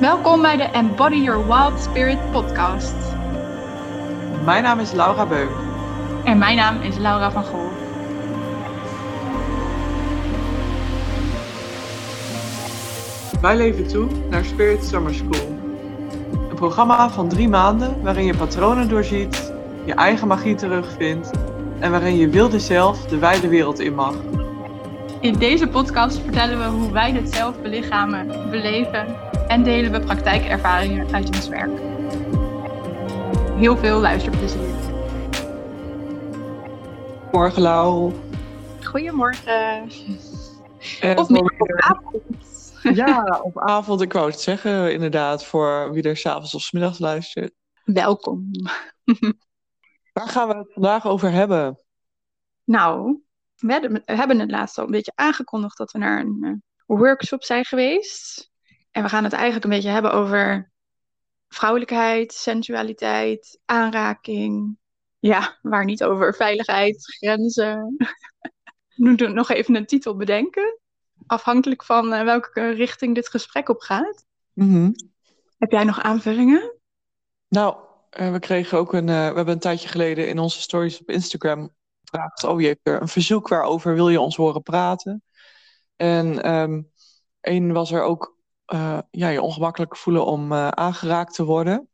Welkom bij de Embody Your Wild Spirit podcast. Mijn naam is Laura Beuk. En mijn naam is Laura van Gool. Wij leven toe naar Spirit Summer School. Een programma van drie maanden waarin je patronen doorziet, je eigen magie terugvindt en waarin je wilde zelf de wijde wereld in mag. In deze podcast vertellen we hoe wij dit zelf belichamen, beleven en delen we praktijkervaringen uit ons werk. Heel veel luisterplezier. Morgen, Lau. Goedemorgen. En Of middag avond. Ja, op avond. Ik wou het zeggen, inderdaad, voor wie er s'avonds of 's middags luistert. Welkom. Waar gaan we het vandaag over hebben? Nou, we hebben- we hebben het laatst al een beetje aangekondigd dat we naar een eh, workshop zijn geweest. En we gaan het eigenlijk een beetje hebben over vrouwelijkheid, sensualiteit, aanraking. Ja, waar niet over veiligheid, grenzen. We moeten nog even een titel bedenken. Afhankelijk van eh, welke richting dit gesprek op gaat. Mhm. Heb jij nog aanvullingen? Nou, eh, we kregen ook een. eh, we hebben een tijdje geleden in onze stories op Instagram gevraagd. Oh, je hebt er een verzoek waarover wil je ons horen praten? En ehm één was er ook. Eh, ja, je ongemakkelijk voelen om eh, aangeraakt te worden.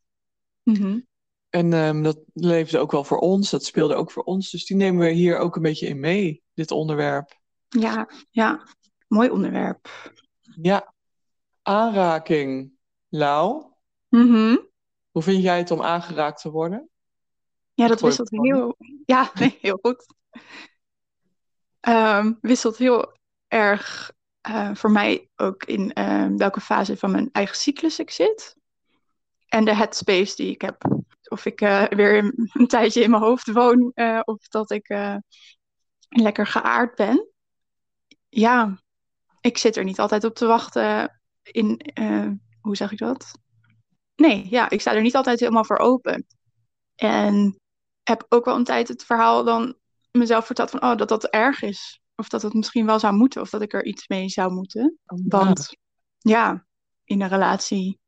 Mhm. En ehm, dat leefde ook wel voor ons. Dat speelde ook voor ons. Dus die nemen we hier ook een beetje in mee, dit onderwerp. Ja, ja, mooi onderwerp. Ja, aanraking. Lau, Mhm. hoe vind jij het om aangeraakt te worden? Ja, dat wisselt heel. Ja, nee, heel goed. Ehm, wisselt heel erg eh, voor mij ook in eh, welke fase van mijn eigen cyclus ik zit. En de headspace die ik heb. Of ik eh, weer een, tijdje in mijn hoofd woon, eh, of dat ik lekker geaard ben. Ja, ik zit er niet altijd op te wachten in, hoe zeg ik dat? Nee, ja, ik sta er niet altijd helemaal voor open. En heb ook wel een tijd het verhaal dan mezelf verteld van oh, dat dat erg is. Of dat het misschien wel zou moeten. Of dat ik er iets mee zou moeten. Want ja, in een relatie.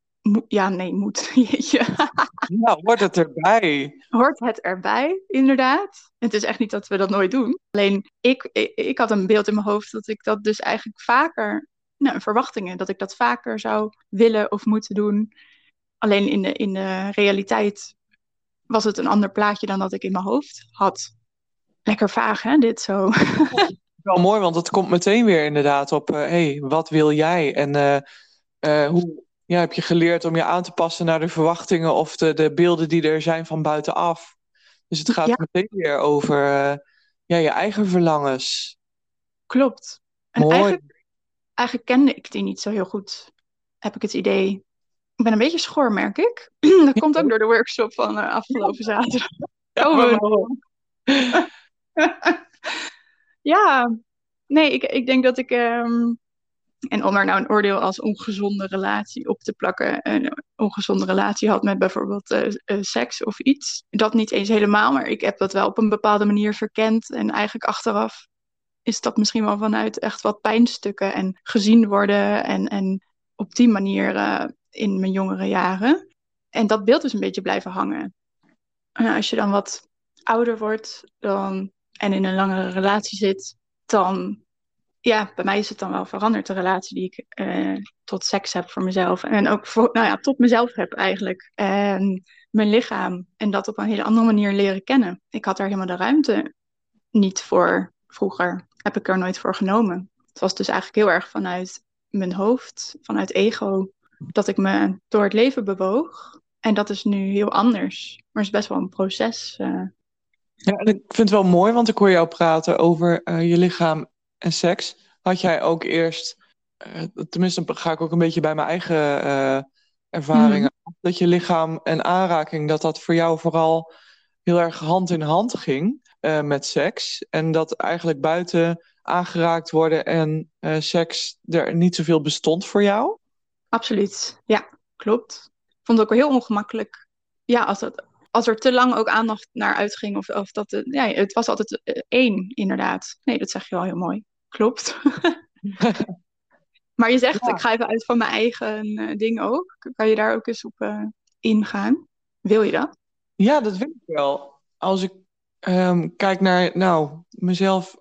ja, nee, moet. Jeetje. Ja, wordt het erbij? Hoort het erbij, inderdaad. Het is echt niet dat we dat nooit doen. Alleen ik, ik, ik had een beeld in mijn hoofd dat ik dat dus eigenlijk vaker. Nou, verwachtingen. Dat ik dat vaker zou willen of moeten doen. Alleen in de, in de realiteit was het een ander plaatje dan dat ik in mijn hoofd had. Lekker vaag, hè, dit zo. Wel mooi, want het komt meteen weer inderdaad op, hé, hey, wat wil jij? En eh, eh, hoe ja, heb je geleerd om je aan te passen naar de verwachtingen of de, de beelden die er zijn van buitenaf? Dus het gaat Ja. meteen weer over eh, ja, je eigen verlangens. Klopt. En Mooi. eigenlijk, eigenlijk kende ik die niet zo heel goed, heb ik het idee. Ik ben een beetje schor, merk ik. Dat komt ook door de workshop van eh, afgelopen zaterdag. Oh, we- waarom? ja, nee, ik, ik denk dat ik. ehm, en om er nou een oordeel als ongezonde relatie op te plakken. Een ongezonde relatie had met bijvoorbeeld eh, eh, seks of iets. Dat niet eens helemaal, maar ik heb dat wel op een bepaalde manier verkend. En eigenlijk achteraf is dat misschien wel vanuit echt wat pijnstukken en gezien worden. En, en op die manier eh, in mijn jongere jaren. En dat beeld is een beetje blijven hangen. En als je dan wat ouder wordt dan, en in een langere relatie zit, dan, ja, bij mij is het dan wel veranderd, de relatie die ik eh, tot seks heb voor mezelf. En ook voor, nou ja, tot mezelf heb eigenlijk. En mijn lichaam. En dat op een hele andere manier leren kennen. Ik had daar helemaal de ruimte niet voor vroeger. Heb ik er nooit voor genomen. Het was dus eigenlijk heel erg vanuit mijn hoofd, vanuit ego, dat ik me door het leven bewoog. En dat is nu heel anders. Maar het is best wel een proces. eh. Ja, en ik vind het wel mooi, want ik hoor jou praten over eh, je lichaam en seks. Had jij ook eerst, eh, tenminste ga ik ook een beetje bij mijn eigen eh, ervaringen, dat je lichaam en aanraking, dat dat voor jou vooral heel erg hand in hand ging met seks. En dat eigenlijk buiten aangeraakt worden en seks er niet zoveel bestond voor jou? Absoluut. Ja, klopt. Ik vond het ook heel ongemakkelijk. Ja, als, het, als er te lang ook aandacht naar uitging. Of, of dat het, ja, het was altijd eh, één, inderdaad. Nee, dat zeg je wel heel mooi. Klopt. Maar je zegt, Ja. ik ga even uit van mijn eigen eh, ding ook. Kan je daar ook eens op eh, ingaan? Wil je dat? Ja, dat weet ik wel. Als ik ehm, kijk naar, nou, mezelf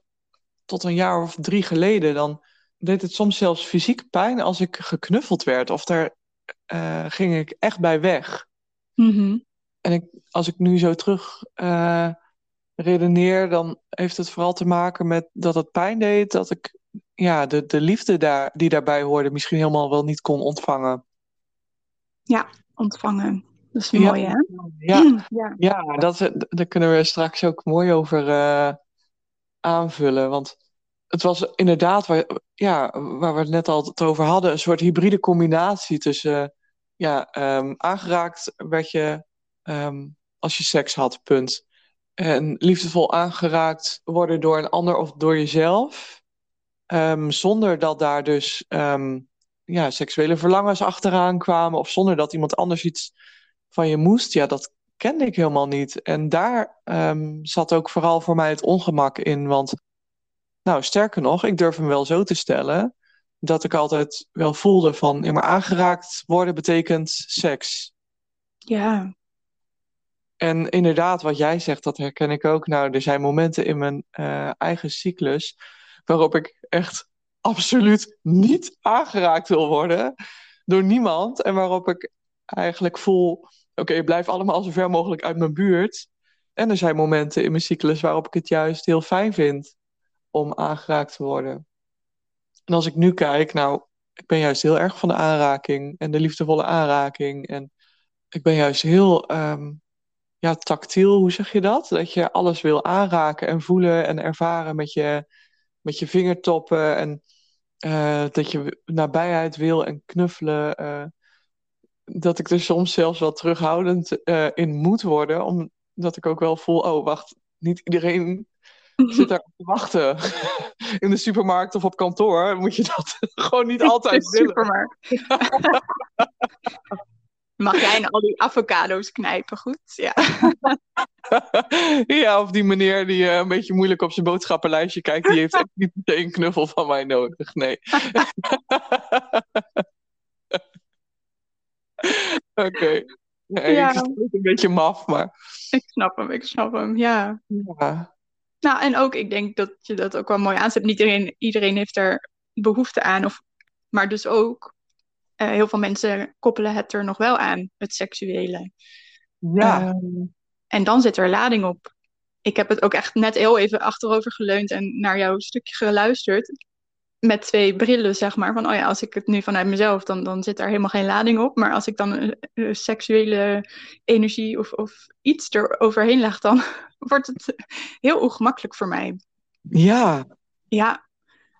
tot een jaar of drie geleden, dan deed het soms zelfs fysiek pijn als ik geknuffeld werd. Of daar ging ik echt bij weg. Mhm. En ik, als ik nu zo terug eh, redeneer, dan heeft het vooral te maken met dat het pijn deed, dat ik ja, de, de liefde daar, die daarbij hoorde misschien helemaal wel niet kon ontvangen. Ontvangen. Dat is Ja. mooi, hè? Ja, ja. ja dat, daar kunnen we straks ook mooi over eh, aanvullen. Want het was inderdaad, waar, ja, waar we het net al het over hadden, een soort hybride combinatie tussen, ja, ehm, aangeraakt werd je ehm, als je seks had, punt. En liefdevol aangeraakt worden door een ander of door jezelf. Ehm, zonder dat daar dus ehm, ja, seksuele verlangens achteraan kwamen. Of zonder dat iemand anders iets van je moest. Ja, dat kende ik helemaal niet. En daar zat ook vooral voor mij het ongemak in. Want, nou, sterker nog, ik durf hem wel zo te stellen. Dat ik altijd wel voelde van, aangeraakt worden betekent seks. Ja. En inderdaad, wat jij zegt, dat herken ik ook. Nou, er zijn momenten in mijn eh, eigen cyclus waarop ik echt absoluut niet aangeraakt wil worden door niemand. En waarop ik eigenlijk voel, oké, blijf allemaal zo ver mogelijk uit mijn buurt. En er zijn momenten in mijn cyclus waarop ik het juist heel fijn vind om aangeraakt te worden. En als ik nu kijk, nou, ik ben juist heel erg van de aanraking en de liefdevolle aanraking. En ik ben juist heel ehm, ja, tactiel, hoe zeg je dat? Dat je alles wil aanraken en voelen en ervaren met je, met je vingertoppen. En eh, dat je nabijheid wil en knuffelen. eh, dat ik er soms zelfs wel terughoudend eh, in moet worden. Omdat ik ook wel voel, oh wacht, niet iedereen zit daar op te wachten. In de supermarkt of op kantoor moet je dat gewoon niet altijd De willen. supermarkt. Mag jij al die avocado's knijpen, goed? Ja. ja, of die meneer die eh, een beetje moeilijk op zijn boodschappenlijstje kijkt, die heeft echt niet meteen een knuffel van mij nodig. Nee. Oké. Nee, Ja. Ik vind het een beetje maf, maar. Ik snap hem, ik snap hem, ja. Ja. Nou, en ook, ik denk dat je dat ook wel mooi aanzet. Niet iedereen, iedereen heeft er behoefte aan. Of, maar dus ook, eh, heel veel mensen koppelen het er nog wel aan, het seksuele. Ja. Ehm, en dan zit er lading op. Ik heb het ook echt net heel even achterover geleund en naar jouw stukje geluisterd. Met twee brillen, zeg maar. Van, oh ja, als ik het nu vanuit mezelf, dan, dan zit daar helemaal geen lading op. Maar als ik dan een, een seksuele energie of, of iets er overheen leg, dan wordt het heel ongemakkelijk voor mij. ja. Ja,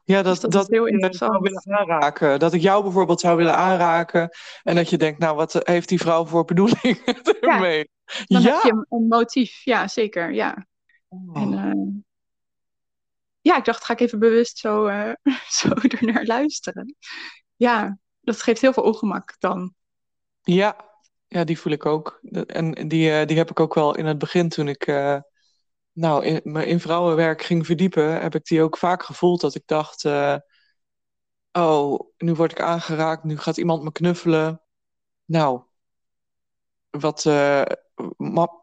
Ja, dat, Dus dat heel interessant. zou willen aanraken. Dat ik jou bijvoorbeeld zou willen aanraken. En dat je denkt, nou, wat heeft die vrouw voor bedoeling ermee? dan ja. heb je een, een motief. Ja, zeker. Ja. En, Oh. eh, ja, ik dacht, ga ik even bewust zo, eh zo ernaar luisteren. Ja, dat geeft heel veel ongemak dan. Ja, ja, die voel ik ook. En die, eh, die heb ik ook wel in het begin toen ik nou, in, me in vrouwenwerk ging verdiepen, heb ik die ook vaak gevoeld dat ik dacht, eh, oh, nu word ik aangeraakt, nu gaat iemand me knuffelen. Nou, wat, eh,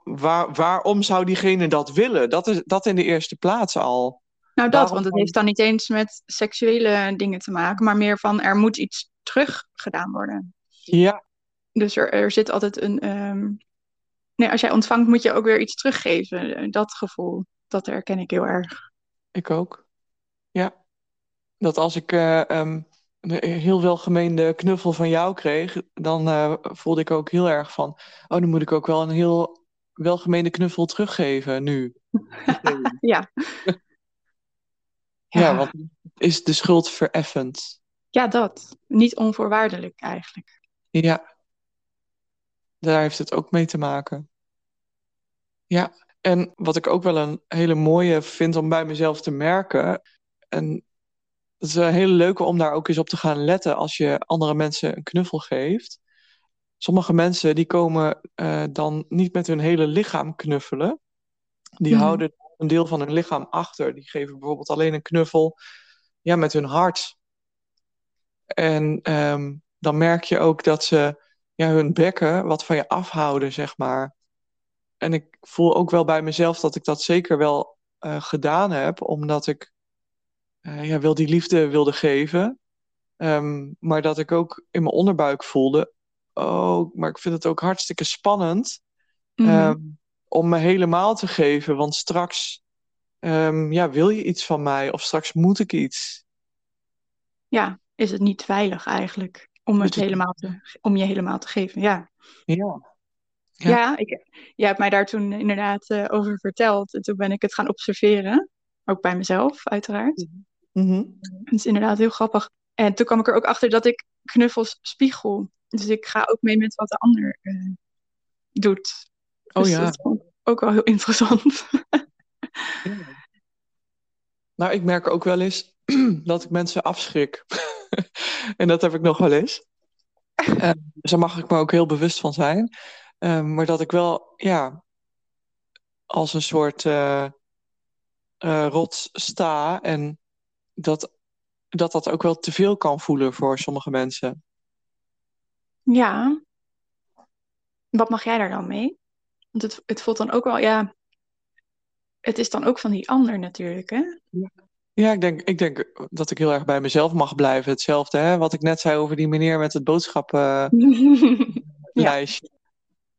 waar, waarom zou diegene dat willen? Dat is dat in de eerste plaats al. Nou, dat, Waarom want het heeft dan niet eens met seksuele dingen te maken, maar meer van er moet iets terug gedaan worden. Ja, Dus er, er zit altijd een. ehm, Nee, als jij ontvangt, moet je ook weer iets teruggeven. Dat gevoel, dat herken ik heel erg. ik ook. Ja, dat als ik eh, ehm, een heel welgemeende knuffel van jou kreeg, dan eh, voelde ik ook heel erg van, oh, dan moet ik ook wel een heel welgemeende knuffel teruggeven nu. Ja. Ja, want is de schuld vereffend. ja, dat. Niet onvoorwaardelijk eigenlijk. Ja, daar heeft het ook mee te maken. Ja, en wat ik ook wel een hele mooie vind om bij mezelf te merken, en het is een hele leuke om daar ook eens op te gaan letten als je andere mensen een knuffel geeft. Sommige mensen die komen eh, dan niet met hun hele lichaam knuffelen. Die Mhm. houden een deel van hun lichaam achter. Die geven bijvoorbeeld alleen een knuffel ja, met hun hart. En ehm, dan merk je ook dat ze ja, hun bekken wat van je afhouden, zeg maar. En ik voel ook wel bij mezelf dat ik dat zeker wel uh, gedaan heb, omdat ik uh, ja, wel die liefde wilde geven. Um, maar dat ik ook in mijn onderbuik voelde, oh, maar ik vind het ook hartstikke spannend mm -hmm. um, om me helemaal te geven. Want straks um, ja, wil je iets van mij of straks moet ik iets. Ja, is het niet veilig eigenlijk om, het helemaal te, om je helemaal te geven? Ja. Ja. Ja, ja ik, jij hebt mij daar toen inderdaad uh, over verteld. En toen ben ik het gaan observeren. Ook bij mezelf, uiteraard. Mm -hmm. Het is inderdaad heel grappig. En toen kwam ik er ook achter dat ik knuffels spiegel. Dus ik ga ook mee met wat de ander uh, doet. Oh dus ja. dat ook wel heel interessant. ja. Nou, ik merk ook wel eens dat ik mensen afschrik. en dat heb ik nog wel eens. Uh, dus daar mag ik me ook heel bewust van zijn. Uh, maar dat ik wel, ja, als een soort uh, rots sta. En dat, dat dat ook wel te veel kan voelen voor sommige mensen. Ja. Wat mag jij daar dan mee? Want het, het voelt dan ook wel, ja. Het is dan ook van die ander natuurlijk, hè? Ja. Ja, ik denk, ik denk dat ik heel erg bij mezelf mag blijven. Hetzelfde, hè? wat ik net zei over die meneer met het boodschappenlijstje. ja.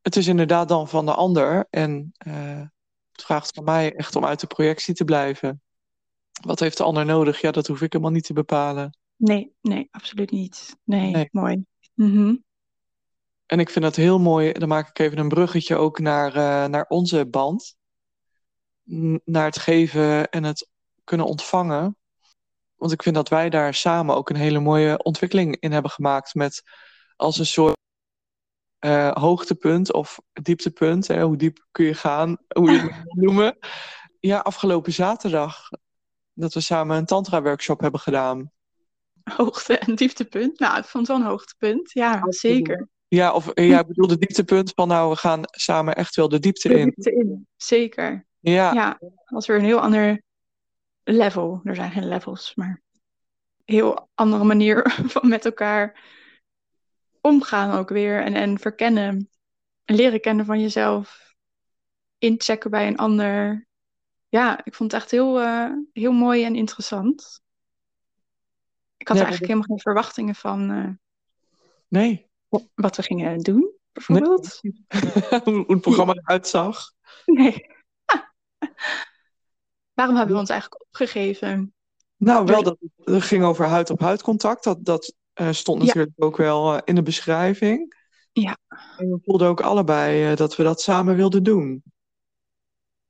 Het is inderdaad dan van de ander. En uh, het vraagt van mij echt om uit de projectie te blijven. Wat heeft de ander nodig? Ja, dat hoef ik helemaal niet te bepalen. Nee, nee, absoluut niet. Nee, nee. mooi. Mm -hmm. En ik vind dat heel mooi. Dan maak ik even een bruggetje ook naar, uh, naar onze band. N naar het geven en het kunnen ontvangen. Want ik vind dat wij daar samen ook een hele mooie ontwikkeling in hebben gemaakt. Met als een soort uh, hoogtepunt of dieptepunt. Hè, hoe diep kun je gaan, hoe je het moet noemen. Ja, afgelopen zaterdag. Dat we samen een tantra-workshop hebben gedaan. Hoogte- en dieptepunt? Nou, ik vond het wel een hoogtepunt. Ja, zeker. Ja, of ja, ik bedoel de dieptepunt van nou, we gaan samen echt wel de diepte de in. Diepte in, zeker. Ja. Ja, was weer een heel ander level. Er zijn geen levels, maar een heel andere manier van met elkaar omgaan ook weer. En, en verkennen. En leren kennen van jezelf. Inchecken bij een ander. Ja, ik vond het echt heel, uh, heel mooi en interessant. Ik had Ja, er eigenlijk helemaal geen verwachtingen van uh, Nee. wat we gingen doen, bijvoorbeeld. hoe het programma eruit zag. Nee. Waarom hebben we ons eigenlijk opgegeven? Nou, wel dat het ging over huid-op-huid contact. Dat, dat uh, stond Ja. natuurlijk ook wel uh, in de beschrijving. Ja. En we voelden ook allebei uh, dat we dat samen wilden doen.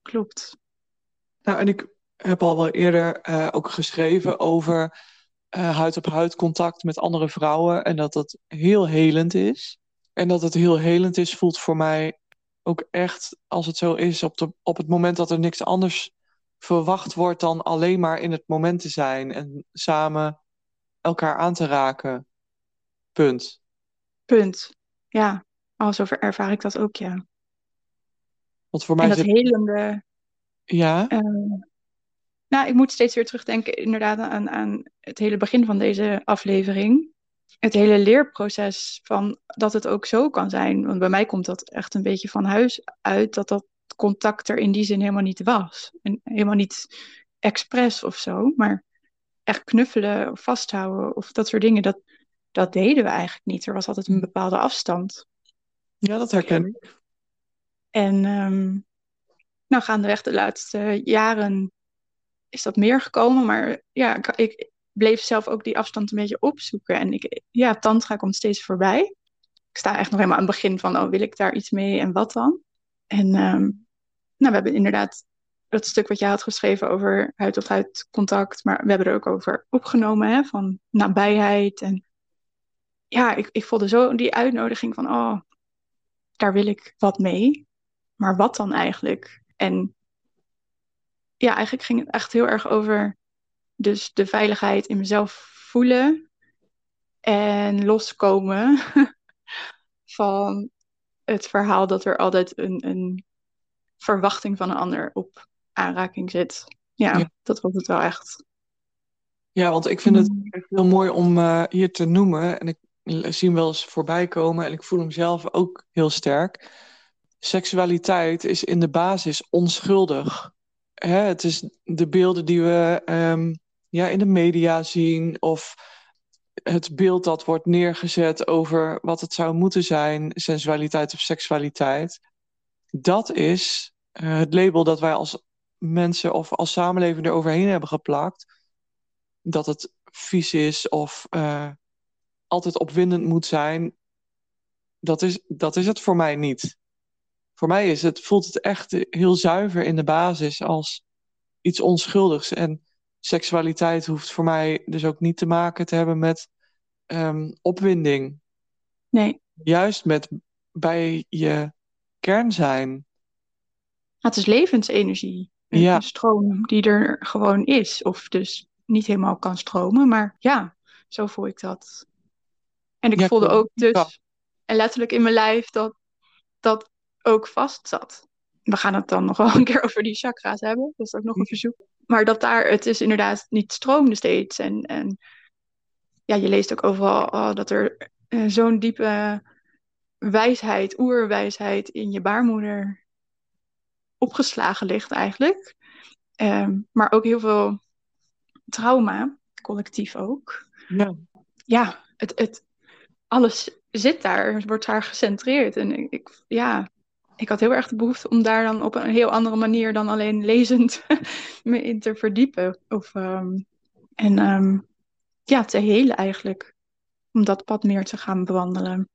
Klopt. Nou, en ik heb al wel eerder ook geschreven over huid-op-huid contact met andere vrouwen. En dat dat heel helend is. En dat het heel helend is, voelt voor mij ook echt, als het zo is, op, de, op het moment dat er niks anders verwacht wordt dan alleen maar in het moment te zijn en samen elkaar aan te raken. Punt. Punt. Ja, al zover ervaar ik dat ook, ja. Want voor mij En dat zit... helende... Ja? Uh, nou, ik moet steeds weer terugdenken inderdaad aan, aan het hele begin van deze aflevering. Het hele leerproces van dat het ook zo kan zijn. Want bij mij komt dat echt een beetje van huis uit. Dat dat contact er in die zin helemaal niet was. En helemaal niet expres of zo. Maar echt knuffelen of vasthouden of dat soort dingen. Dat, dat deden we eigenlijk niet. Er was altijd een bepaalde afstand. Ja, dat herken ik. En um, nou, gaandeweg de laatste jaren is dat meer gekomen. Maar ja, ik, ik, bleef zelf ook die afstand een beetje opzoeken. En ik, ja, tantra komt steeds voorbij. Ik sta echt nog helemaal aan het begin van, oh, wil ik daar iets mee en wat dan? En um, nou, we hebben inderdaad dat stuk wat jij had geschreven over huid-op-huid contact. Maar we hebben er ook over opgenomen, hè, van nabijheid. En ja, ik, ik voelde zo die uitnodiging van, oh, daar wil ik wat mee. Maar wat dan eigenlijk? En ja, eigenlijk ging het echt heel erg over dus de veiligheid in mezelf voelen en loskomen van het verhaal dat er altijd een, een verwachting van een ander op aanraking zit. Ja, ja, dat was het wel echt. Ja, want ik vind het Mm. echt heel mooi om eh, hier te noemen. En ik zie hem wel eens voorbij komen en ik voel hem zelf ook heel sterk. Seksualiteit is in de basis onschuldig. Hè, het is de beelden die we ehm, ja, in de media zien of het beeld dat wordt neergezet over wat het zou moeten zijn, sensualiteit of seksualiteit. Dat is eh, het label dat wij als mensen of als samenleving eroverheen hebben geplakt. Dat het vies is of eh, altijd opwindend moet zijn. Dat is, dat is het voor mij niet. Voor mij is het, voelt het echt heel zuiver in de basis als iets onschuldigs. En seksualiteit hoeft voor mij dus ook niet te maken te hebben met ehm, opwinding. Nee, Juist met bij je kern zijn. het is levensenergie. Een, Ja. een stroom die er gewoon is. Of dus niet helemaal kan stromen. Maar ja, zo voel ik dat. En ik Ja, voelde ook dus en letterlijk in mijn lijf dat dat ook vast zat. We gaan het dan nog wel een keer over die chakra's hebben. Dat is ook nog een verzoek. Maar dat daar, het is inderdaad niet stroomde steeds. En, en ja, je leest ook overal oh, dat er eh, zo'n diepe wijsheid, oerwijsheid in je baarmoeder opgeslagen ligt eigenlijk. Ehm, maar ook heel veel trauma, collectief ook. Ja. Ja, het, het, alles zit daar, wordt daar gecentreerd. En ik, ik- ja, ik had heel erg de behoefte om daar dan op een heel andere manier dan alleen lezend me in te verdiepen. Of, ehm, en ehm, ja, te helen eigenlijk. Om dat pad meer te gaan bewandelen.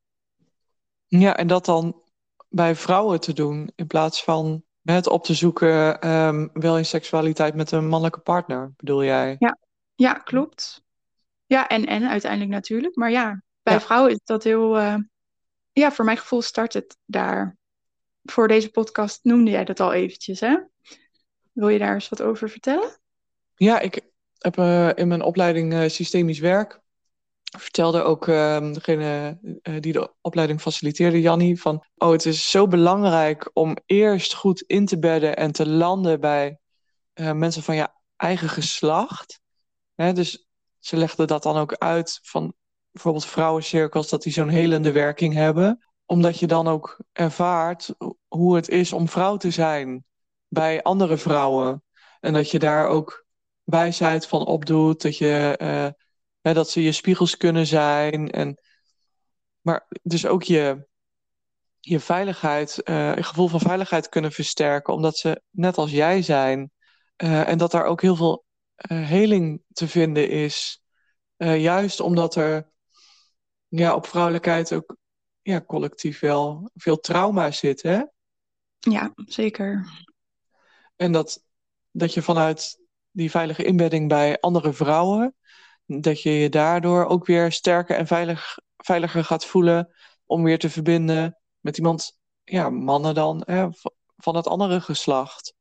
Ja, en dat dan bij vrouwen te doen in plaats van het op te zoeken, ehm, wel in seksualiteit met een mannelijke partner, bedoel jij? Ja, klopt. Ja, en, en uiteindelijk natuurlijk. Maar ja, bij Ja. vrouwen is dat heel... eh, ja, voor mijn gevoel start het daar. Voor deze podcast noemde jij dat al eventjes, hè? Wil je daar eens wat over vertellen? Ja, ik heb eh, in mijn opleiding eh, systemisch werk vertelde ook ehm, degene eh, die de opleiding faciliteerde, Jannie, van oh, het is zo belangrijk om eerst goed in te bedden en te landen bij eh, mensen van je eigen geslacht. Hè, dus ze legden dat dan ook uit van bijvoorbeeld vrouwencirkels, dat die zo'n helende werking hebben. Omdat je dan ook ervaart hoe het is om vrouw te zijn bij andere vrouwen. En dat je daar ook wijsheid van opdoet, dat, je, eh, hè, dat ze je spiegels kunnen zijn. En, maar dus ook je, je veiligheid, eh, je gevoel van veiligheid kunnen versterken, omdat ze net als jij zijn. Eh, en dat daar ook heel veel eh, heling te vinden is. Juist omdat er ja, op vrouwelijkheid ook ja, collectief wel veel trauma zit. Hè? Ja, zeker. En dat, dat je vanuit die veilige inbedding bij andere vrouwen, dat je je daardoor ook weer sterker en veilig, veiliger gaat voelen om weer te verbinden met iemand, ja, mannen dan, hè, van het andere geslacht.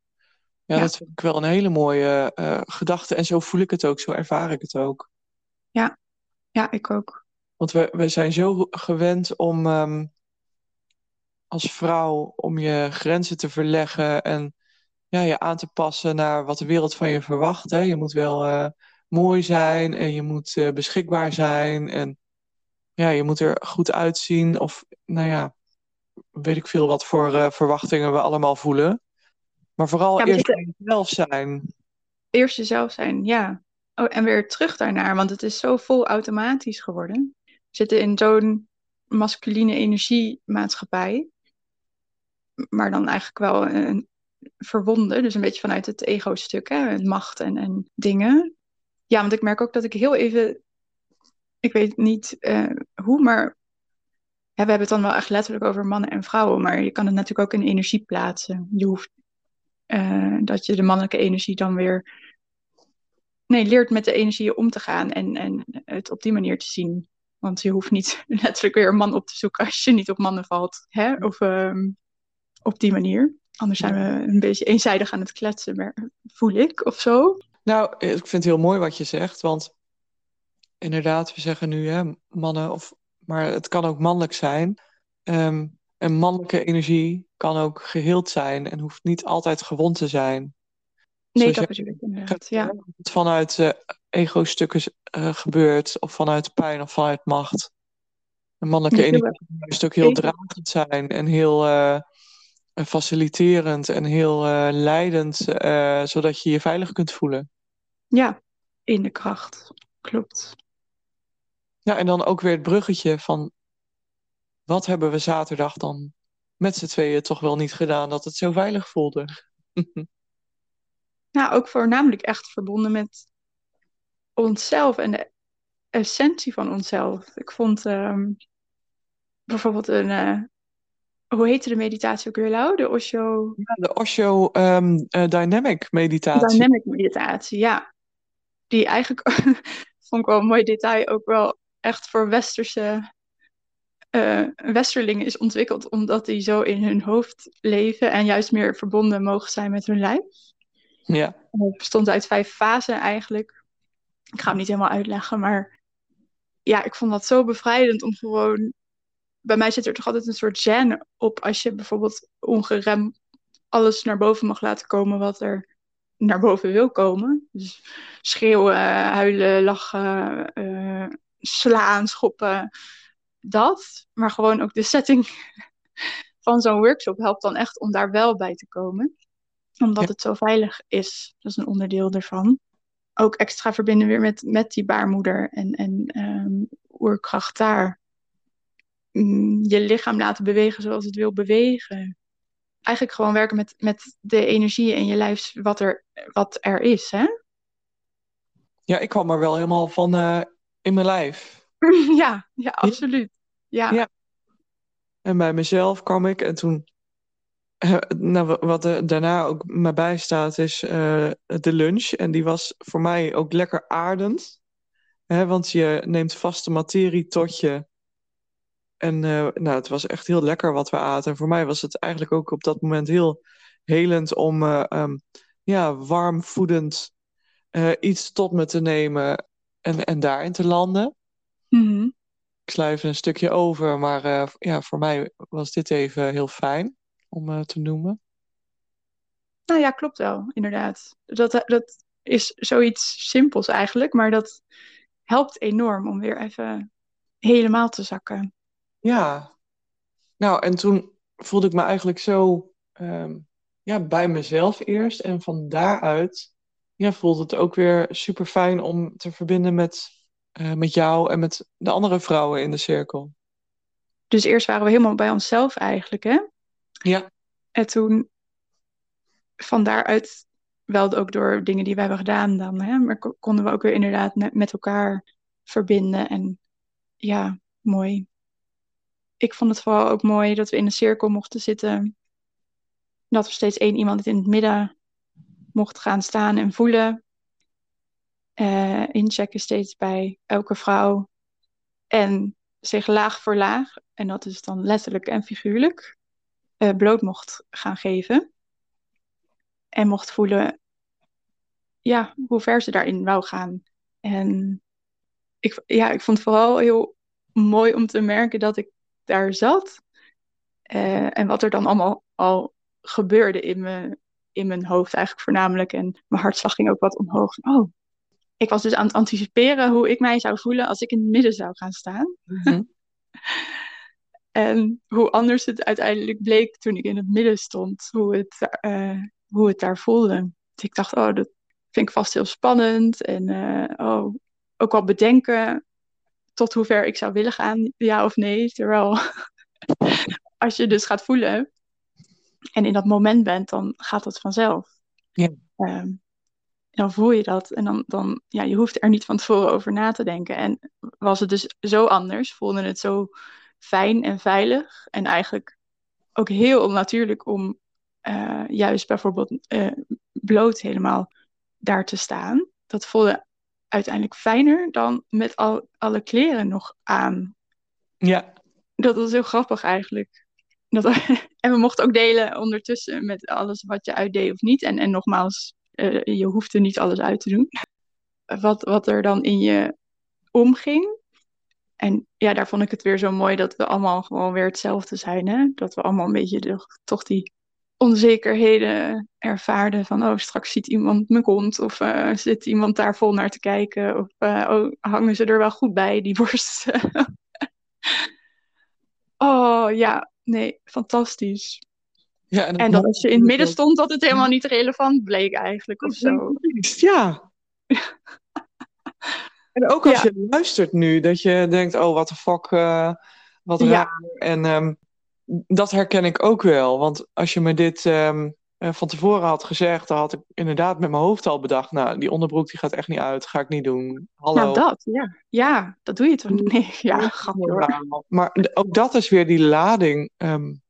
Ja, Ja. dat vind ik wel een hele mooie eh, gedachte. En zo voel ik het ook, zo ervaar ik het ook. Ja, ik ook. Want we, we zijn zo gewend om ehm, als vrouw om je grenzen te verleggen en ja, je aan te passen naar wat de wereld van je verwacht. Hè. Je moet wel eh, mooi zijn en je moet eh, beschikbaar zijn en ja, je moet er goed uitzien. Of nou ja, weet ik veel wat voor eh, verwachtingen we allemaal voelen. Maar vooral Ja, eerst zitten- jezelf zijn. Eerst jezelf zijn, ja. Oh, en weer terug daarnaar, want het is zo vol automatisch geworden. We zitten in zo'n masculine energiemaatschappij. Maar dan eigenlijk wel een verwonden, dus een beetje vanuit het ego-stuk, hè, en macht en, en dingen. Ja, want ik merk ook dat ik heel even, ik weet niet eh, hoe, maar we hebben het dan wel echt letterlijk over mannen en vrouwen, maar je kan het natuurlijk ook in energie plaatsen. Je hoeft eh, dat je de mannelijke energie dan weer nee, leert met de energieën om te gaan en, en het op die manier te zien. Want je hoeft niet letterlijk weer een man op te zoeken als je niet op mannen valt. Hè? Of ehm, op die manier. Anders zijn we een beetje eenzijdig aan het kletsen, maar voel ik of zo. Nou, ik vind het heel mooi wat je zegt, want inderdaad, we zeggen nu hè, mannen, of, maar het kan ook mannelijk zijn. Ehm, en mannelijke energie kan ook geheeld zijn en hoeft niet altijd gewond te zijn. Nee, Zoals dat bedoel ik inderdaad. Ja, het vanuit eh, ego-stukken uh, gebeurt, of vanuit pijn of vanuit macht. Een mannelijke energie kan juist ook heel dragend zijn en heel eh, faciliterend en heel eh, leidend, eh, zodat je je veilig kunt voelen. Ja, in de kracht. Klopt. Ja, en dan ook weer het bruggetje van wat hebben we zaterdag dan met z'n tweeën toch wel niet gedaan dat het zo veilig voelde. Nou, ook voornamelijk echt verbonden met onszelf en de essentie van onszelf. Ik vond ehm, bijvoorbeeld een, eh, hoe heette de meditatie ook weer, Lau? De Osho Ja, de Osho ehm, eh, Dynamic meditatie. Dynamic meditatie, ja. Die eigenlijk, vond ik wel een mooi detail, ook wel echt voor westerse eh, westerlingen is ontwikkeld, omdat die zo in hun hoofd leven en juist meer verbonden mogen zijn met hun lijf. Ja, Het bestond uit vijf fasen eigenlijk. Ik ga hem niet helemaal uitleggen, maar ja, ik vond dat zo bevrijdend om gewoon. Bij mij zit er toch altijd een soort zen op als je bijvoorbeeld ongeremd alles naar boven mag laten komen wat er naar boven wil komen. Dus schreeuwen, huilen, lachen, eh, slaan, schoppen, dat. Maar gewoon ook de setting van zo'n workshop helpt dan echt om daar wel bij te komen omdat Ja. het zo veilig is. Dat is een onderdeel ervan. Ook extra verbinden weer met, met die baarmoeder en, en ehm, oerkracht daar. Mm, je lichaam laten bewegen zoals het wil bewegen. Eigenlijk gewoon werken met, met de energie in je lijf wat er, wat er is. Hè? ja ik kwam er wel helemaal van eh, in mijn lijf. ja, ja, absoluut. Ja. Ja. En bij mezelf kwam ik en toen. eh, nou, wa- wat er daarna ook mij bijstaat is eh, de lunch. En die was voor mij ook lekker aardend. Hè, want je neemt vaste materie tot je. En eh, nou, het was echt heel lekker wat we aten. En voor mij was het eigenlijk ook op dat moment heel helend om ehm, ja, warm voedend eh, iets tot me te nemen en, en daarin te landen. Mhm. Ik even een stukje over, maar ja, voor mij was dit even heel fijn om te noemen. Nou ja, klopt wel, inderdaad. Dat, dat is zoiets simpels eigenlijk, maar dat helpt enorm om weer even helemaal te zakken. Ja, nou en toen voelde ik me eigenlijk zo ehm, ja, bij mezelf eerst. En van daaruit ja, voelde het ook weer super fijn om te verbinden met, eh, met jou en met de andere vrouwen in de cirkel. Dus eerst waren we helemaal bij onszelf eigenlijk, hè? Ja, En toen van daaruit, wel ook door dingen die we hebben gedaan dan, hè? Maar ko- konden we ook weer inderdaad met, met elkaar verbinden. En ja, mooi. Ik vond het vooral ook mooi dat we in een cirkel mochten zitten. Dat er steeds één iemand in het midden mocht gaan staan en voelen. Eh, inchecken steeds bij elke vrouw. En zich laag voor laag, en dat is dan letterlijk en figuurlijk, eh, bloot mocht gaan geven. En mocht voelen, ja, hoe ver ze daarin wou gaan. En ik, ja, ik vond het vooral heel mooi om te merken dat ik daar zat. Eh, en wat er dan allemaal al gebeurde in mijn, in mijn hoofd eigenlijk voornamelijk. En mijn hartslag ging ook wat omhoog. Oh, ik was dus aan het anticiperen hoe ik mij zou voelen als ik in het midden zou gaan staan. Mhm. En hoe anders het uiteindelijk bleek toen ik in het midden stond, hoe het, eh, hoe het daar voelde. Dus ik dacht, oh, dat vind ik vast heel spannend. En eh, oh, ook wel bedenken tot hoe ver ik zou willen gaan, ja of nee. Terwijl als je dus gaat voelen en in dat moment bent, dan gaat dat vanzelf. Ja. Ehm, dan voel je dat en dan, dan, ja, je hoeft er niet van tevoren over na te denken. En was het dus zo anders, voelde het zo fijn en veilig en eigenlijk ook heel onnatuurlijk om eh, juist bijvoorbeeld eh, bloot helemaal daar te staan. Dat voelde uiteindelijk fijner dan met al, alle kleren nog aan. Ja, Dat was heel grappig eigenlijk. Dat, en we mochten ook delen ondertussen met alles wat je uitdeed of niet. En, en nogmaals, eh, je hoefde niet alles uit te doen. Wat, wat er dan in je omging. En ja, daar vond ik het weer zo mooi dat we allemaal gewoon weer hetzelfde zijn. Hè? Dat we allemaal een beetje de, toch die onzekerheden ervaarde. Van, oh, straks ziet iemand mijn kont. Of uh, zit iemand daar vol naar te kijken. Of uh, oh, hangen ze er wel goed bij, die borsten. oh, ja. Nee, fantastisch. Ja, en, en dat als je in het midden stond, dat het helemaal niet relevant bleek eigenlijk of zo. Ja. en ook als je luistert nu, dat je denkt, oh, wat de fuck, uh, wat raar. En um, dat herken ik ook wel. Want als je me dit um, van tevoren had gezegd, dan had ik inderdaad met mijn hoofd al bedacht, nou, die onderbroek die gaat echt niet uit, ga ik niet doen. Hallo. Nou, dat, ja. Ja, dat doe je toch niet? Nee, ja, grappig. Maar ook dat is weer die lading um,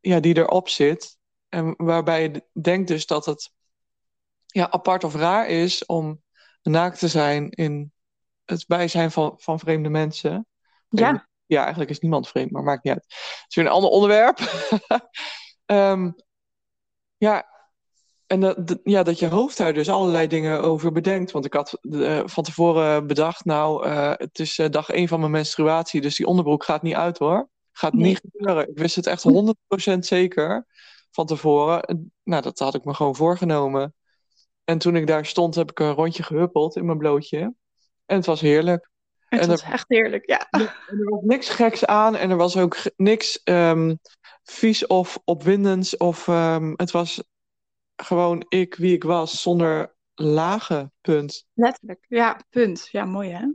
ja, die erop zit. En waarbij je denkt dus dat het ja, apart of raar is om naakt te zijn in het bijzijn van, van vreemde mensen. Ja. Ja, eigenlijk is niemand vreemd, maar maakt niet uit. Het is weer een ander onderwerp. um, ja, en dat, ja, dat je hoofd daar dus allerlei dingen over bedenkt. Want ik had uh, van tevoren bedacht, nou, uh, het is uh, dag één van mijn menstruatie, dus die onderbroek gaat niet uit hoor. Gaat nee. niet gebeuren. Ik wist het echt 100% zeker van tevoren. Nou, dat had ik me gewoon voorgenomen. En toen ik daar stond, heb ik een rondje gehuppeld in mijn blootje. En het was heerlijk. Het en was er, echt heerlijk, ja. En er was niks geks aan en er was ook niks um, vies of opwindends. Of, um, het was gewoon ik wie ik was, zonder lage punt. Letterlijk, ja, punt. Ja, mooi hè?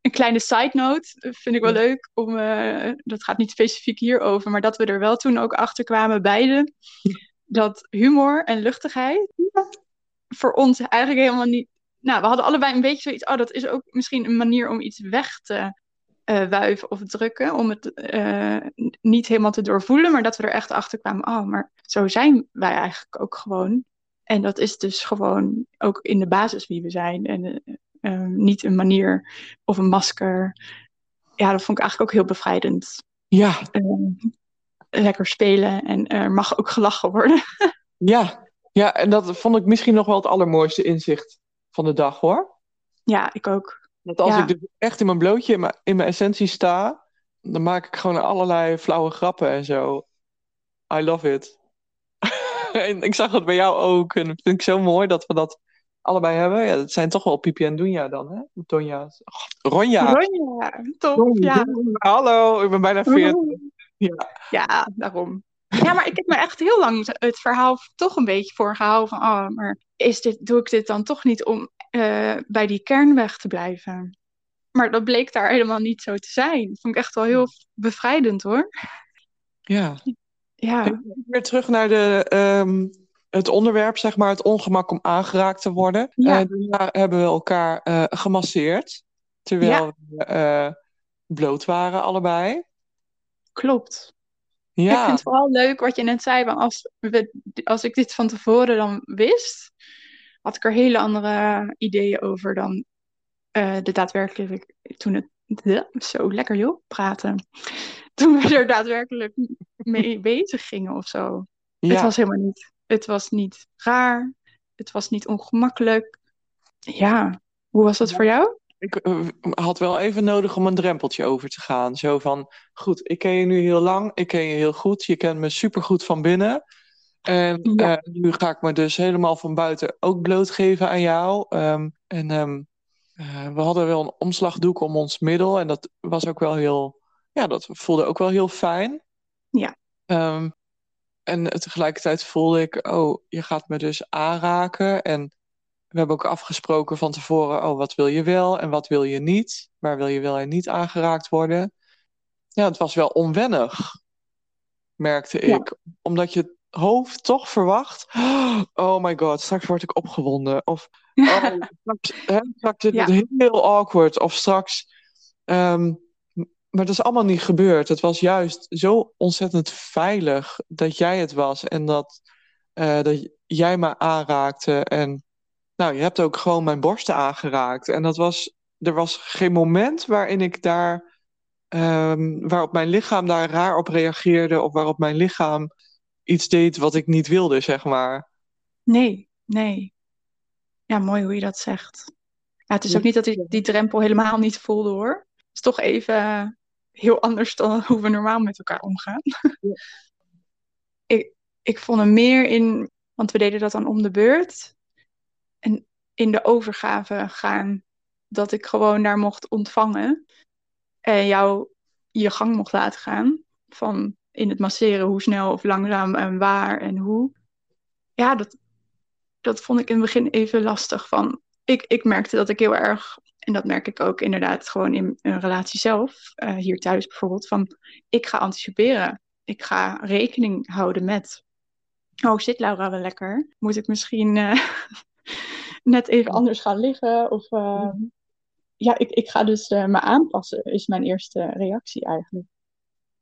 Een kleine side note eh, vind ik wel leuk. Om, uh, dat gaat niet specifiek hierover, maar dat we er wel toen ook achter kwamen, beide. Dat humor en luchtigheid voor ons eigenlijk helemaal niet. Nou, we hadden allebei een beetje zoiets. Oh, dat is ook misschien een manier om iets weg te uh, wuiven of drukken. Om het uh, niet helemaal te doorvoelen, maar dat we er echt achter kwamen. Oh, maar zo zijn wij eigenlijk ook gewoon. En dat is dus gewoon ook in de basis wie we zijn. En uh, niet een manier of een masker. Ja, dat vond ik eigenlijk ook heel bevrijdend. Ja. lekker spelen en er mag ook gelachen worden. ja, ja, en dat vond ik misschien nog wel het allermooiste inzicht van de dag hoor. Ja, ik ook. Dat als ja. ik dus echt in mijn blootje, in mijn, in mijn essentie sta, dan maak ik gewoon allerlei flauwe grappen en zo. I love it. en ik zag het bij jou ook. En dat vind ik zo mooi dat we dat allebei hebben. Ja, dat zijn toch wel Pipi en Dunja dan, hè? Tonja. Oh, Ronja. Ronja, top, ja. Hallo, ik ben bijna 40. Ja. ja, daarom. Ja, maar ik heb me echt heel lang het verhaal toch een beetje voorgehouden van, oh, maar is dit, doe ik dit dan toch niet om uh, bij die kern weg te blijven? Maar dat bleek daar helemaal niet zo te zijn. Dat vond ik echt wel heel bevrijdend hoor. Ja. Ja. Weer terug naar de, um, het onderwerp, zeg maar, het ongemak om aangeraakt te worden. Ja. Uh, daarna hebben we elkaar uh, gemasseerd, terwijl ja. we bloot waren allebei. Klopt. Ja. Ik vind het vooral leuk wat je net zei. Als, we, als ik dit van tevoren dan wist, had ik er hele andere ideeën over dan uh, de daadwerkelijk. Toen het. De, zo lekker joh, praten. Toen we er daadwerkelijk mee bezig gingen of zo. Ja. Het was helemaal niet. Het was niet raar. Het was niet ongemakkelijk. Ja, hoe was dat ja. voor jou? Ik had wel even nodig om een drempeltje over te gaan. Zo van, goed, ik ken je nu heel lang, ik ken je heel goed, je kent me supergoed van binnen. En ja. uh, nu ga ik me dus helemaal van buiten ook blootgeven aan jou. Um, en um, uh, we hadden wel een omslagdoek om ons middel en dat was ook wel heel, ja, dat voelde ook wel heel fijn. Ja. Um, en tegelijkertijd voelde ik, oh, je gaat me dus aanraken en we hebben ook afgesproken van tevoren, oh, wat wil je wel en wat wil je niet? Waar wil je wel en niet aangeraakt worden? Ja, het was wel onwennig, merkte ik. Ja. Omdat je hoofd toch verwacht, oh my god, straks word ik opgewonden. Of oh, straks, hè, straks is het heel awkward. Of straks... Um, maar dat is allemaal niet gebeurd. Het was juist zo ontzettend veilig dat jij het was. En dat, uh, dat jij me aanraakte en nou, je hebt ook gewoon mijn borsten aangeraakt. En dat was, er was geen moment waarin ik daar, um, waarop mijn lichaam daar raar op reageerde. Of waarop mijn lichaam iets deed wat ik niet wilde, zeg maar. Nee, nee. Ja, mooi hoe je dat zegt. Ja, het is ook niet dat ik die drempel helemaal niet voelde hoor. Het is toch even heel anders dan hoe we normaal met elkaar omgaan. Ja. ik, ik vond hem meer in, want we deden dat dan om de beurt. En in de overgave gaan, dat ik gewoon daar mocht ontvangen. En jou je gang mocht laten gaan. Van in het masseren, hoe snel of langzaam en waar en hoe. Ja, dat, dat vond ik in het begin even lastig. Van, ik, ik merkte dat ik heel erg, en dat merk ik ook inderdaad gewoon in een relatie zelf, uh, hier thuis bijvoorbeeld, van ik ga anticiperen. Ik ga rekening houden met, oh zit Laura wel lekker? Moet ik misschien uh, net even anders gaan liggen? Of uh, ja, ik, ik ga dus me aanpassen, is mijn eerste reactie eigenlijk.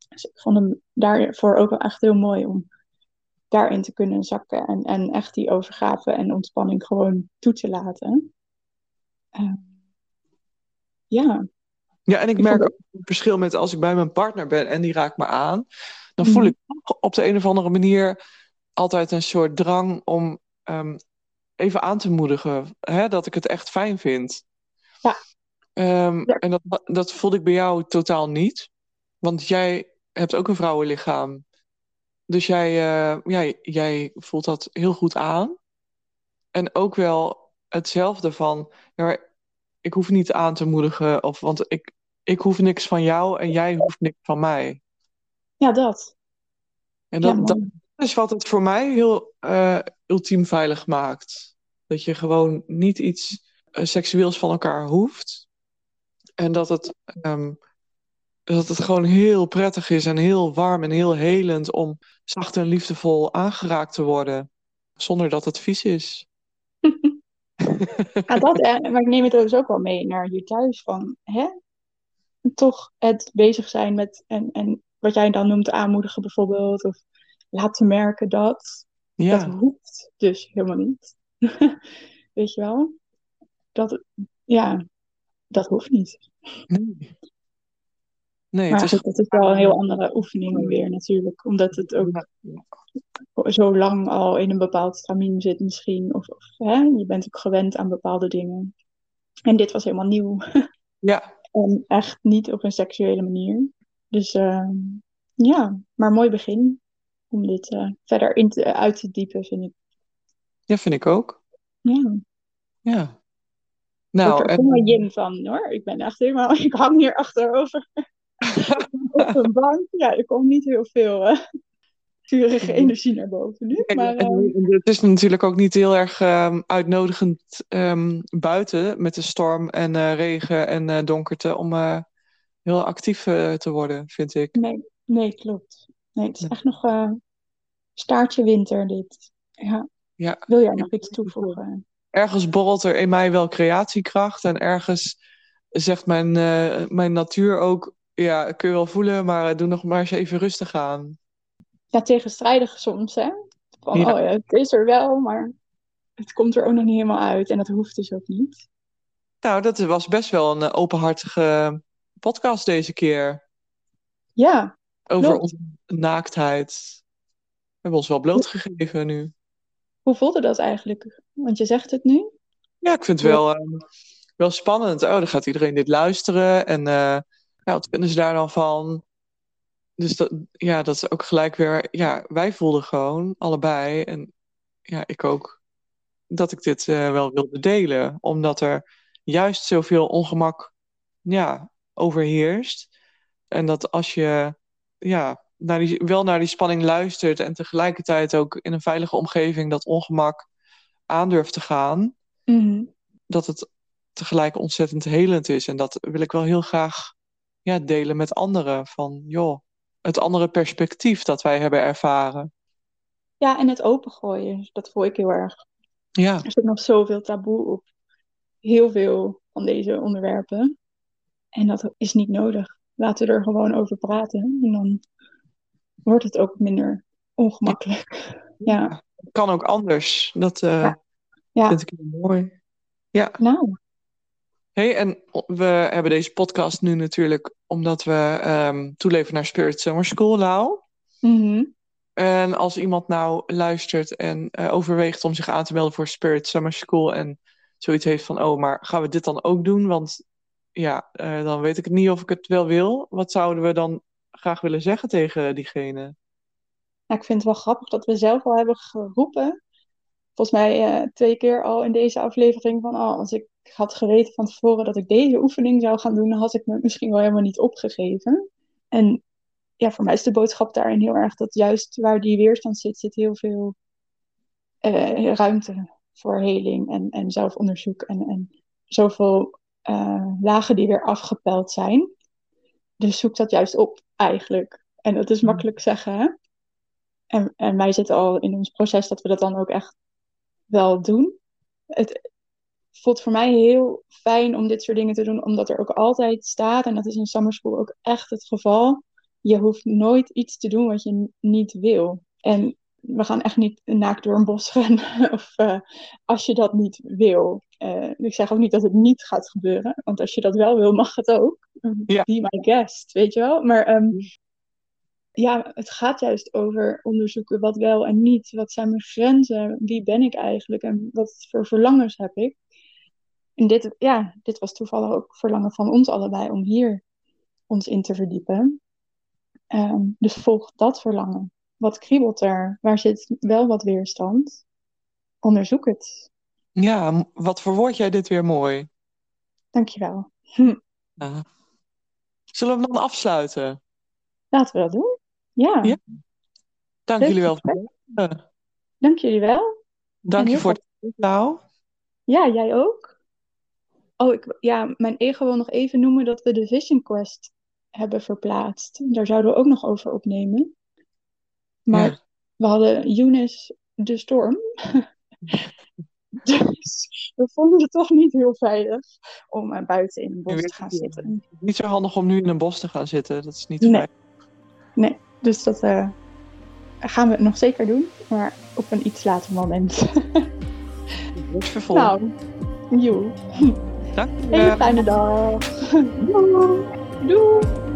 Dus ik vond hem daarvoor ook wel echt heel mooi om daarin te kunnen zakken en, en echt die overgave en ontspanning gewoon toe te laten. Uh, ja. Ja, en ik, merk ook het verschil met als ik bij mijn partner ben en die raakt me aan, dan voel ik mhm. op de een of andere manier altijd een soort drang om um, even aan te moedigen hè, dat ik het echt fijn vind. Ja. Um, ja. En dat, dat voelde ik bij jou totaal niet. Want jij hebt ook een vrouwenlichaam. Dus jij, uh, ja, jij voelt dat heel goed aan. En ook wel hetzelfde van, ja, ik hoef niet aan te moedigen, of, want ik, ik hoef niks van jou en jij hoeft niks van mij. Ja, dat. En dat, ja, dat is wat het voor mij heel uh, ultiem veilig maakt. Dat je gewoon niet iets uh, seksueels van elkaar hoeft. En dat het um, dat het gewoon heel prettig is en heel warm en heel helend om zacht en liefdevol aangeraakt te worden. Zonder dat het vies is. ja, dat, maar ik neem het dus ook wel mee naar hier thuis. Van, hè? Toch het bezig zijn met, en, en wat jij dan noemt aanmoedigen bijvoorbeeld. Of laten merken dat. Ja. Dat hoeft dus helemaal niet. Weet je wel? Dat, ja, dat hoeft niet. Nee. Nee, maar het is... dat is wel een heel andere oefening weer natuurlijk. Omdat het ook zo lang al in een bepaald stramien zit misschien. Of, of hè, je bent ook gewend aan bepaalde dingen. En dit was helemaal nieuw. Ja. en echt niet op een seksuele manier. Dus uh, ja, maar mooi begin. Om dit uh, verder in te, uit te diepen, vind ik. Ja, vind ik ook. Ja. Ja. Nou, ik er en... Jim van hoor. Ik ben echt helemaal, ik hang hier achterover. op een bank. Ja, er komt niet heel veel uh, vurige energie naar boven nu. Maar, uh... Het is natuurlijk ook niet heel erg um, uitnodigend um, buiten met de storm en uh, regen en donkerte om heel actief te worden, vind ik. Nee, nee klopt. Nee, het is echt nog staartje winter dit. Ja. Ja. Wil jij nog iets toevoegen? Ergens borrelt er in mij wel creatiekracht en ergens zegt mijn, mijn natuur ook ja, kun je wel voelen, maar doe nog maar eens even rustig aan. Ja, tegenstrijdig soms, hè? Van, ja. oh ja, het is er wel, maar het komt er ook nog niet helemaal uit. En dat hoeft dus ook niet. Nou, dat was best wel een openhartige podcast deze keer. Ja. Over onze naaktheid. We hebben ons wel blootgegeven nu. Hoe voelde dat eigenlijk? Want je zegt het nu. Ja, ik vind het wel, uh, wel spannend. Oh, dan gaat iedereen dit luisteren. En uh, ja, wat vinden ze daar dan van? Dus dat, ja, dat is ook gelijk weer, ja, wij voelden gewoon allebei, en ja, ik ook, dat ik dit uh, wel wilde delen. Omdat er juist zoveel ongemak, ja, overheerst. En dat als je, ja, naar die, wel naar die spanning luistert en tegelijkertijd ook in een veilige omgeving dat ongemak aandurft te gaan, mm -hmm. dat het tegelijk ontzettend helend is. En dat wil ik wel heel graag ja, delen met anderen. Van joh, het andere perspectief dat wij hebben ervaren. Ja, en het opengooien, dat voel ik heel erg. Ja. Er zit nog zoveel taboe op heel veel van deze onderwerpen. En dat is niet nodig. Laten we er gewoon over praten. En dan wordt het ook minder ongemakkelijk. Ja. Het kan ook anders. Dat uh, ja. Ja. vind ik heel mooi. Ja. Nou, Hey, en we hebben deze podcast nu natuurlijk omdat we um, toeleven naar Spirit Summer School, Lau. Mm En als iemand nou luistert en uh, overweegt om zich aan te melden voor Spirit Summer School en zoiets heeft van, oh, maar gaan we dit dan ook doen? Want ja, uh, dan weet ik het niet of ik het wel wil. Wat zouden we dan graag willen zeggen tegen diegene? Nou, ik vind het wel grappig dat we zelf al hebben geroepen. Volgens mij eh, twee keer al in deze aflevering van... Oh, als ik had geweten van tevoren dat ik deze oefening zou gaan doen... had ik me misschien wel helemaal niet opgegeven. En ja, voor mij is de boodschap daarin heel erg dat juist waar die weerstand zit... zit heel veel eh, ruimte voor heling en, en zelfonderzoek. En, en zoveel uh, lagen die weer afgepeld zijn. Dus zoek dat juist op, eigenlijk. En dat is makkelijk zeggen, hè? En, en wij zitten al in ons proces dat we dat dan ook echt wel doen. Het voelt voor mij heel fijn om dit soort dingen te doen, omdat er ook altijd staat, en dat is in Summer School ook echt het geval, je hoeft nooit iets te doen wat je niet wil. En we gaan echt niet naakt door een bos rennen, of uh, als je dat niet wil. Uh, ik zeg ook niet dat het niet gaat gebeuren, want als je dat wel wil, mag het ook. Ja. Be my guest, weet je wel. Maar um, ja, het gaat juist over onderzoeken wat wel en niet. Wat zijn mijn grenzen? Wie ben ik eigenlijk? En wat voor verlangens heb ik? En dit, ja, dit was toevallig ook verlangen van ons allebei om hier ons in te verdiepen. Um, dus volg dat verlangen. Wat kriebelt er? Waar zit wel wat weerstand? Onderzoek het. Ja, wat verwoord jij dit weer mooi. Dankjewel. Hm. Ja. Zullen we hem dan afsluiten? Laten we dat doen. Ja. ja. Dank jullie wel. Voor Dank jullie wel. Dank je voor het nou. Ja, jij ook. Oh, ik, ja, mijn ego wil nog even noemen dat we de Vision Quest hebben verplaatst. Daar zouden we ook nog over opnemen. Maar we hadden Younes de storm. dus we vonden het toch niet heel veilig om uh, buiten in een bos te gaan zitten. Niet zo handig om nu in een bos te gaan zitten. Dat is niet nee. Nee, dus dat uh, gaan we nog zeker doen, maar op een iets later moment. nou, joe. Dank je. Hele fijne dag. Doei. Doei.